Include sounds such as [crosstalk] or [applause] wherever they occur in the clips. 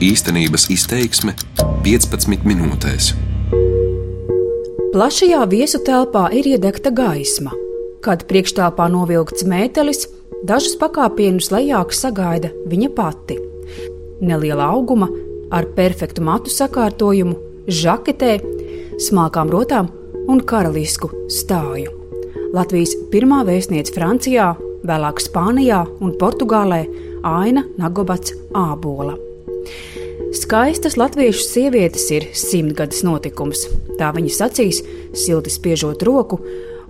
Īstenības izteiksme 15 minūtēs. Plašajā viesu telpā ir iedegta gaisma. Kad priekšstāvā novilkts mētelis, dažus pakāpienus lejāk sagaida viņa pati. Neliela auguma, ar perfektu matu sakārtojumu, žaketē, smalkām rotām un karalisku stāju. Latvijas pirmā vēstniece Francijā, vēlāk Spānijā un Portugālē Aina Nagobats Ābola. Skaistas latviešu sievietes ir simtgades notikums, tā viņa sacīs, silti spiežot roku,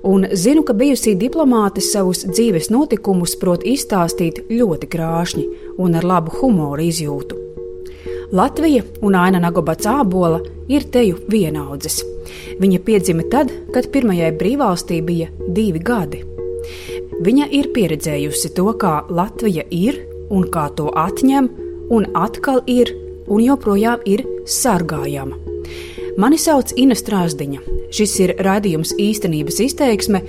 un zinu, ka bijusī diplomāte savus dzīves notikumus prot izstāstīt ļoti krāšņi un ar labu humoru izjūtu. Latvija un Aina Nagobats Ābola ir teju vienaudzes. Viņa piedzima tad, kad pirmajai brīvvalstī bija divi gadi. Viņa ir pieredzējusi to, kā Latvija ir un kā to atņem, un atkal ir un joprojām ir sargājama. Mani sauc Ina Strāzdiņa. Šis ir raidījums īstenības izteiksme,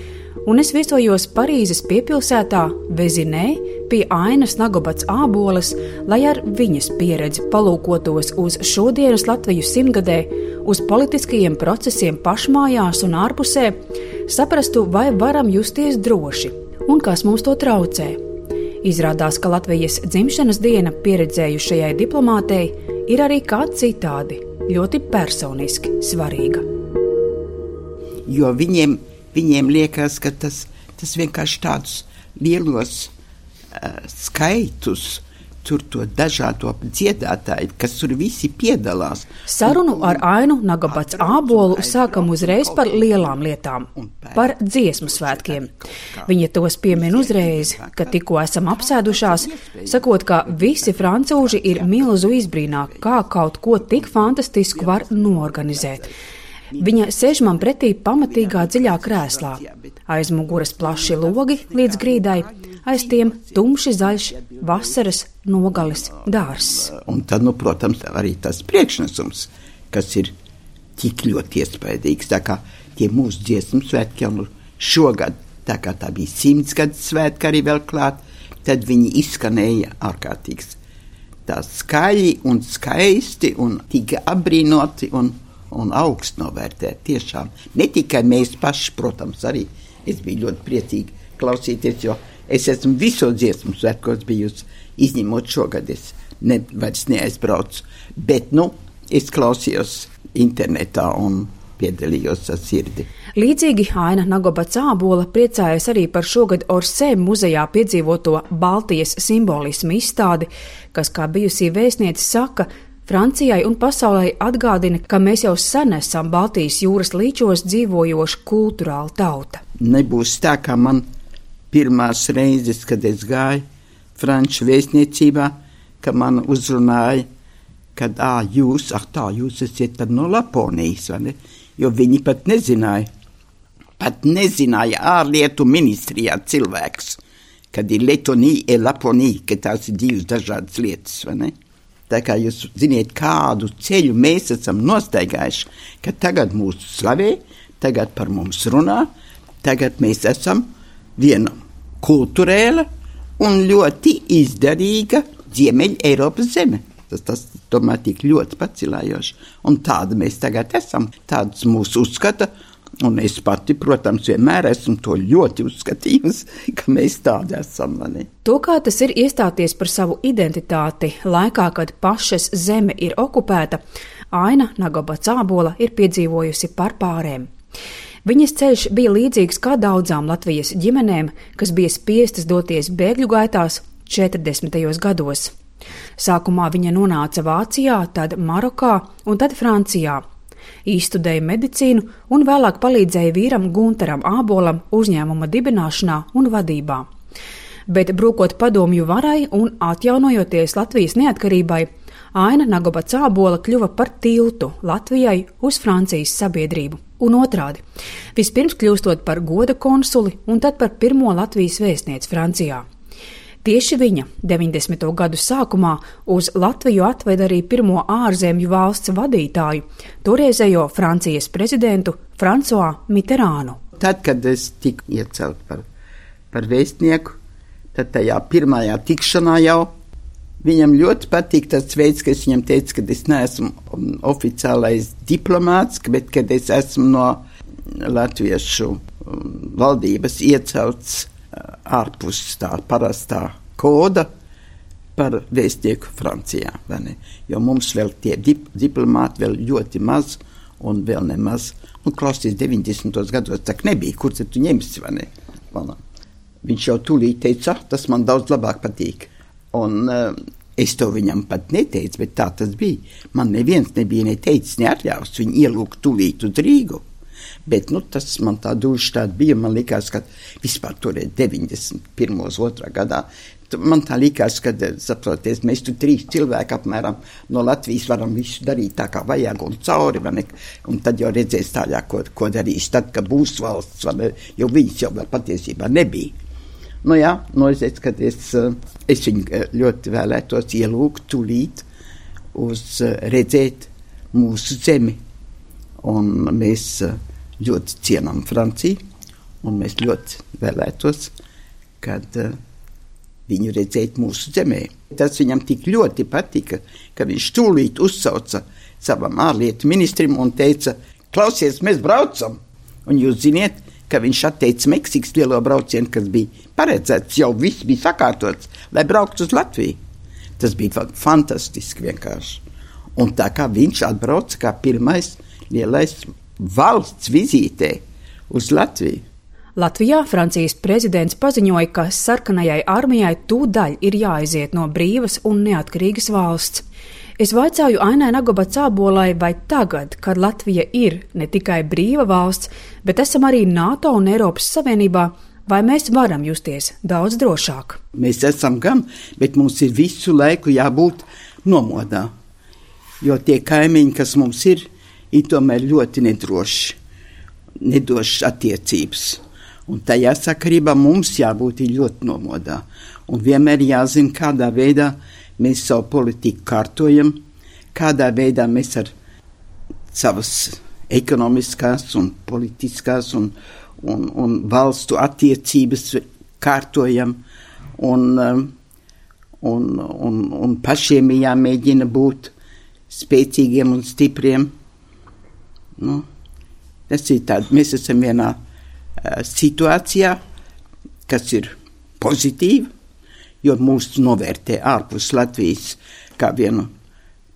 un es viesojos Parīzes piepilsētā Vezinē pie Ainas Nagobats āboles, lai ar viņas pieredzi palūkotos uz šodienas Latvijas simtgadē, uz politiskajiem procesiem pašmājās un ārpusē, saprastu, vai varam justies droši un kas mums to traucē. Izrādās, ka Latvijas dzimšanas diena pieredzējušajai diplomātei ir arī kā citādi ļoti personiski svarīga. Jo viņiem, viņiem liekas, ka tas, tas vienkārši tādus lielos uh, skaitus tur to dažādo dziedātāju, kas tur visi piedalās. Sarunu ar Ainu Nagabats ābolu sākam uzreiz par lielām lietām, par dziesmu svētkiem. Viņa tos piemin uzreiz, kad tikko esam apsēdušās, sakot, ka visi francūži ir milzu izbrīnā, kā kaut ko tik fantastisku var norganizēt. Viņa sēž man pretī pamatīgā dziļā krēslā. Aiz muguras plaši logi līdz grīdai, aiz tiem tumši zaļš vasaras nogales dārzs. Un tad, nu, protams, arī tas priekšnesums, kas ir tik ļoti iespaidīgs. Tā kā tie mūsu dziesmu svētki jau nu šogad, tā kā tā bija simts gadu svētki arī vēl klāt, tad viņi izskanēja ārkārtīgi. Tā skaļi un skaisti un tika apbrīnoti un un augstu novērtēt. Tiešām ne tikai mēs paši, protams, arī es biju ļoti priecīgi klausīties, jo es esmu visos dziesmu svētkos bijusi, izņemot šogad es ne, vairs neaizbraucu, bet, nu, es klausījos internetā un piedalījos ar sirdi. Līdzīgi Aina Nagobats Ābola priecājas arī par šogad Orsē muzejā piedzīvoto Baltijas simbolismu izstādi, kas, kā bijusī vēstniece saka, Francijai un pasaulē atgādina, ka mēs jau sen esam Baltijas jūras līčos dzīvojoša kultūrāla tauta. Nebūs tā, kā man pirmās reizes, kad es gāju Franču vēstniecībā, ka man uzrunāja, kad ā, jūs, ah, tā, jūs esat no Laponijas, vai ne? Jo viņi pat nezināja, pat nezināja ārlietu ministrijā cilvēks, kad ir Letonija, e Laponija, ka tās ir divas dažādas lietas, vai ne? Tā kā jūs ziniet, kādu ceļu mēs esam nostaigājuši, ka tagad mūsu slavē, tagad par mums runā, tagad mēs esam viena kultūrēla un ļoti izdarīga Ziemeļa Eiropas zeme. Tas, tas tomēr tik ļoti pacilājoši. Un tāda mēs tagad esam, tāds mūsu uzskata Un es pati, protams, vienmēr esmu to ļoti uzskatījusi, [laughs] ka mēs tādi esam. Mani. To, kā tas ir iestāties par savu identitāti laikā, kad pašas zeme ir okupēta, Aina Nagoba Cābola ir piedzīvojusi par pārēm. Viņas ceļš bija līdzīgs kā daudzām Latvijas ģimenēm, kas bija spiestas doties bēgļu gaitās 40. gados. Sākumā viņa nonāca Vācijā, tad Marokā un tad Francijā, Īstudēja medicīnu un vēlāk palīdzēja vīram Gunteram Ābolam uzņēmuma dibināšanā un vadībā. Bet brūkot padomju varai un atjaunojoties Latvijas neatkarībai, Aina Nagobats Ābola kļuva par tiltu Latvijai uz Francijas sabiedrību un otrādi. Vispirms kļūstot par goda konsuli un tad par pirmo Latvijas vēstnieci Francijā. Tieši viņa 90. gadu sākumā uz Latviju atveda arī pirmo ārzemju valsts vadītāju, toreizējo Francijas prezidentu Francoā Mitterānu. Tad, kad es tiku iecelt par, par vēstnieku, tad tajā pirmajā tikšanā jau Viņam ļoti patīk tas veids, ka es viņam teicu, ka es neesmu oficiālais diplomāts, bet kad es esmu no latviešu um, valdības iecelts uh, ārpus tā parastā koda par vēstnieku Francijā. Jo mums vēl tie dip diplomāti vēl ļoti maz un vēl nemaz. Nu, klausies, 90. gados tā nebija, kur tu ņemsi, vai ne? Viņš jau tūlīt teica, ah, tas man daudz labāk patīk. Un uh, es to viņam pat neteicu, bet tā tas bija. Man neviens nebija neteicis, neatļaus viņu ielūgt tūlīt uz Rīgu. Bet nu, tas man tā duša tāda bija. Man liekas, ka vispār tur ir 91. otrā gadā. Man tā likās, ka, saprotiet, mēs tur trīs cilvēki apmēram no Latvijas varam visu darīt tā, kā vajag un cauri, un tad jau redzēs tālāk, ko, ko darīs, tad, kad būs valsts, ne, jo viņas jau patiesībā nebija. Nu jā, noiziet, kad es, eh, es viņu eh, ļoti vēlētos ielūgt tūlīt uz eh, redzēt mūsu zemi. Un mēs ļoti cienām Franciju, un mēs ļoti vēlētos, kad viņu redzēt mūsu zemē. Tas viņam tik ļoti patika, ka viņš tūlīt uzsauca savam ārlietu ministram un teica, klausies, mēs braucam! Un jūs ziniet, ka viņš atteica Meksikas lielo braucienu, kas bija paredzēts, jau viss bija sakārtots, lai brauktu uz Latviju. Tas bija fantastiski vienkārši. Un tā kā viņš atbrauca kā pirmais lielais valsts vizītē uz Latviju. Latvijā Francijas prezidents paziņoja, ka sarkanajai armijai tūdaļ ir jāaiziet no brīvas un neatkarīgas valsts. Es vaicāju Ainai Nagobats Ābolai, vai tagad, kad Latvija ir ne tikai brīva valsts, bet esam arī NATO un Eiropas Savienībā, vai mēs varam justies daudz drošāk? Mēs esam gan, bet mums ir visu laiku jābūt nomodā, jo tie kaimiņi, kas mums ir, ir tomēr ļoti nedroši, nedošas attiecības. Un tajā sakarībā mums jābūt ļoti nomodā. Un vienmēr jāzina, kādā veidā mēs savu politiku kārtojam, kādā veidā mēs ar savas ekonomiskās un politiskās un, un, un valstu attiecības kārtojam, un, um, un, un, un pašiem jāmēģina būt spēcīgiem un stipriem. Nu, tas ir tāds, mēs esam vienā uh, situācijā, kas ir pozitīva, jo mūs novērtē ārpus Latvijas kā vienu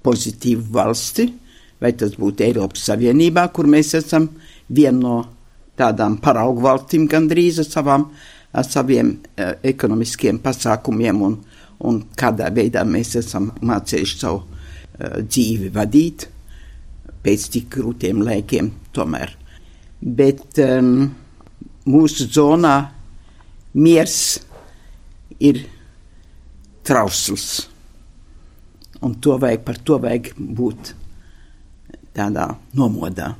pozitīvu valsti, vai tas būtu Eiropas Savienībā, kur mēs esam viena no tādām paraugu valstīm gandrīz ar, savām, ar saviem uh, ekonomiskiem pasākumiem un, un kādā veidā mēs esam mācījuši savu uh, dzīvi vadīt pēc tik grūtiem laikiem tomēr. Bet um, mūsu zonā miers ir trausls. Un to vajag, par to vajag būt tādā nomodā.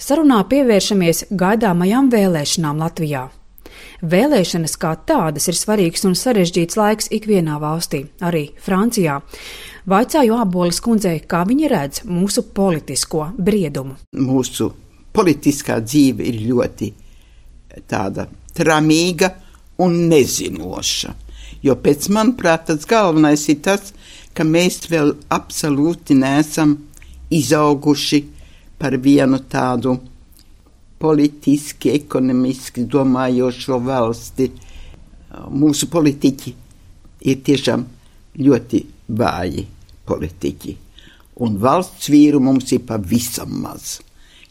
Sarunā pievēršamies gaidāmajām vēlēšanām Latvijā. Vēlēšanas kā tādas ir svarīgs un sarežģīts laiks ikvienā valstī, arī Francijā. Vaicāju abolis kundzei, kā viņa redz mūsu politisko briedumu. Mūsu politiskā dzīve ir ļoti tāda tramīga un nezinoša. Jo pēc manuprāt, tas galvenais ir tas, ka mēs vēl absolūti neesam izauguši par vienu tādu politiski, ekonomiski domājošo valsti. Mūsu politiķi ir tiešām ļoti vāji politiķi. Un valsts vīru mums ir pavisam maz.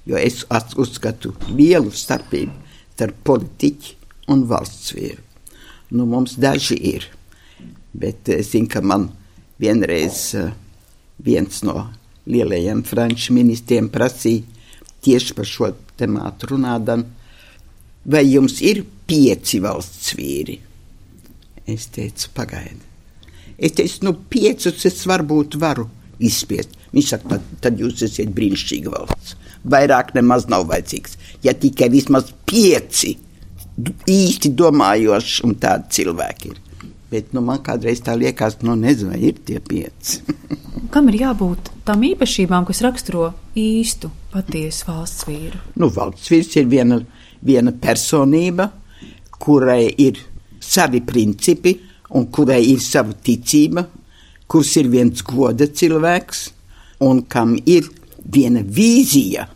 Jo es uzskatu lielu starpību starp politiķi un valsts vīru. Nu, mums daži ir, bet es zinu, ka man vienreiz uh, viens no lielajiem franču ministriem prasīja tieši par šo temātu runādam, vai jums ir pieci valsts vīri? Es teicu, pagaidi. Es teicu, nu, piecus es varbūt varu izspiest. Viņš saka, tad, tad jūs esat brīnišķīga valsts. Vairāk nemaz nav vajadzīgs. Ja tikai vismaz pieci īsti domājoši un tādi cilvēki ir. Bet nu, man kādreiz tā liekas, nu, nezinu, vai ir tie pieci. [laughs] Kam ir jābūt tām īpašībām, kas raksturo īstu, patiesu valsts vīru? Nu, valsts vīrs ir viena, viena personība, kurai ir savi principi un kurai ir sava ticība, kurš ir viens goda cilvēks un kam ir viena vīzija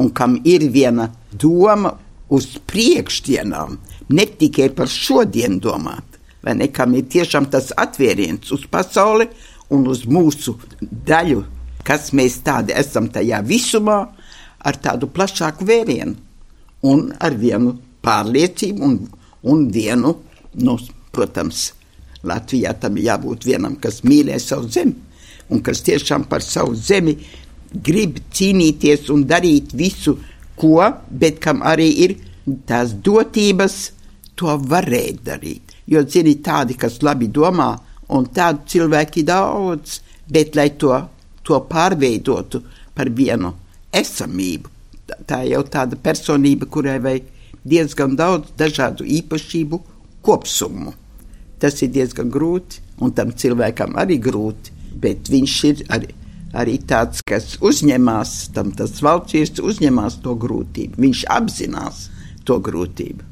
un kam ir viena doma uz priekšdienām, ne tikai par šodienu domāt, vai ne, kam ir tiešām tas atvēriens uz pasauli un uz mūsu daļu, kas mēs tādi esam tajā visumā, ar tādu plašāku vērienu un ar vienu pārliecību un, un vienu, nu, protams, Latvijā tam jābūt vienam, kas mīlē savu zemi un kas tiešām par savu zemi grib cīnīties un darīt visu, ko, bet kam arī ir tās dotības, to varēt darīt. Jo, zini, tādi, kas labi domā, un tādu cilvēki daudz, bet lai to, to pārveidotu par vienu esamību, tā jau tāda personība, kurai vajag diezgan daudz dažādu īpašību kopsumu. Tas ir diezgan grūti, un tam cilvēkam arī grūti, bet viņš ir arī, arī tāds, kas uzņemās, tam tas valsts uzņemās to grūtību. Viņš apzinās to grūtību.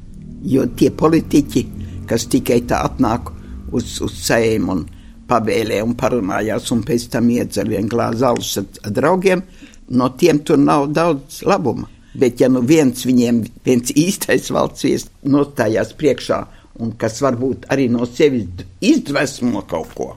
Jo tie politiķi, kas tikai tā atnāk uz, uz sēmu un pavēlē un parunājās, un pēc tam iedzer vienu glāzi alus ar, ar draugiem, no tiem tur nav daudz labuma. Bet, ja nu viens viņiem, viens īstais valsts viesis nostājās priekšā un kas varbūt arī no sevis izdvesmo kaut ko,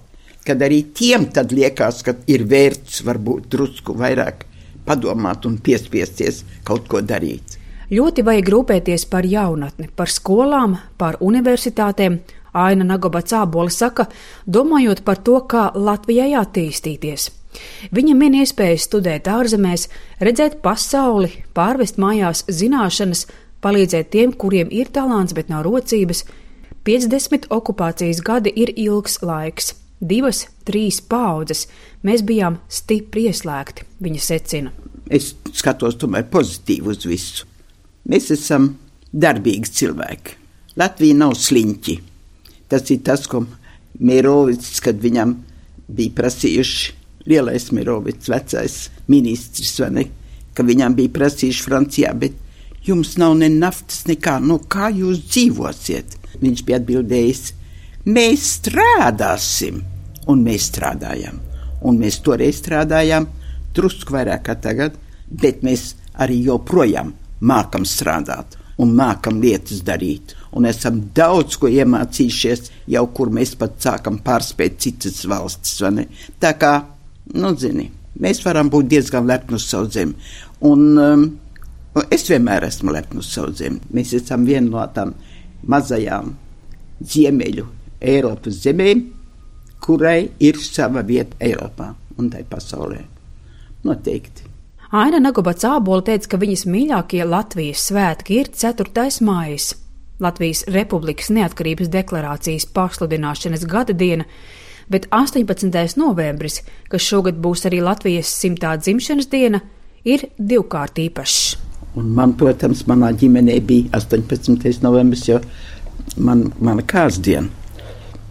kad arī tiem tad liekas, ka ir vērts varbūt drusku vairāk padomāt un piespiesties kaut ko darīt. Ļoti vajag rūpēties par jaunatni, par skolām, par universitātēm. Aina Nagobats Ābola saka, domājot par to, kā Latvijai attīstīties. Viņa min iespēju studēt ārzemēs, redzēt pasauli, pārvest mājās zināšanas, palīdzēt tiem, kuriem ir talants, bet nav rocības, 50 okupācijas gadi ir ilgs laiks. Divas, trīs paudzes mēs bijām stipri ieslēgti, viņa secina. Es skatos tomēr pozitīvi uz visu. Mēs esam darbīgi cilvēki. Latvija nav sliņķi. Tas ir tas, ko Mīrovics, kad viņam bija prasījuši, lielais Mīrovics, vecais ministrs, ne, ka viņam bija prasījuši Francijā, bet jums nav ne naftas, nekā, no kā jūs dzīvosiet? Viņš bija atbildējis: Mēs strādāsim, un mēs strādājam. Un mēs toreiz strādājām drusku vairāk kā tagad, bet mēs arī joprojām mākam strādāt un mākam lietas darīt. Un esam daudz ko iemācījušies, jau kur mēs pat sākam pārspēt citas valstis. Tā kā, nu, zini, mēs varam būt diezgan lepni uz savu zemi. Un, um, es vienmēr esmu lepni uz savu zemi. Mēs esam viena no tām mazajām ziemeļu Eiropas zemēm, kurai ir sava vieta Eiropā un tai pasaulē. Noteikti. Aina Nagobats Ābola teica, ka viņas mīļākie Latvijas svētki ir 4. mājas, Latvijas Republikas neatkarības deklarācijas pasludināšanas gada diena, bet 18. novembris, kas šogad būs arī Latvijas simtā dzimšanas diena, ir divkārt īpašs. Un man, protams, manā ģimenē bija 18. novembris, jo man, mana kārsdiena.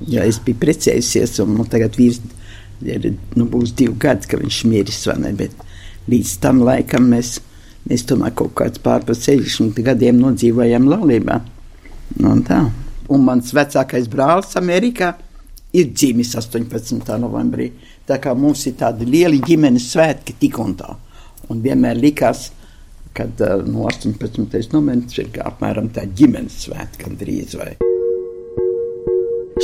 Ja es biju precējusies, un nu, tagad vīrs ir, nu, būs divi gadi, ka viņš miris, bet līdz tam laikam mēs, mēs tomēr kaut kāds pār pa 60 gadiem nodzīvojam laulībā. Nu, un tā. Un mans vecākais brālis Amerikā ir dzimis 18. novembrī. Tā kā mums ir tādi lieli ģimenes svētki tik un tā. Un vienmēr likās, ka kad uh, no 18. novembris ir apmēram tā ģimenes svētki gandrīz vai.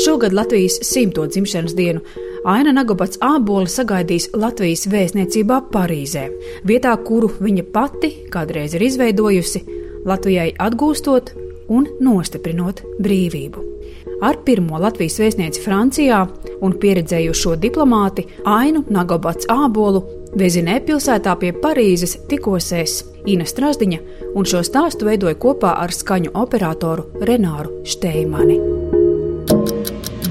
Šogad Latvijas simto dzimšanas dienu Aina Nagobats Ābola sagaidīs Latvijas vēstniecībā Parīzē, vietā, kuru viņa pati kādreiz ir izveidojusi, Latvijai atgūstot un nostiprinot brīvību. Ar pirmo Latvijas vēstnieci Francijā un pieredzējušo diplomāti Ainu Nagobats Ābolu Vezinē pilsētā pie Parīzes tikos es, Ina Strasdiņa, un šo stāstu veidoja kopā ar skaņu operatoru Renāru Šteimani.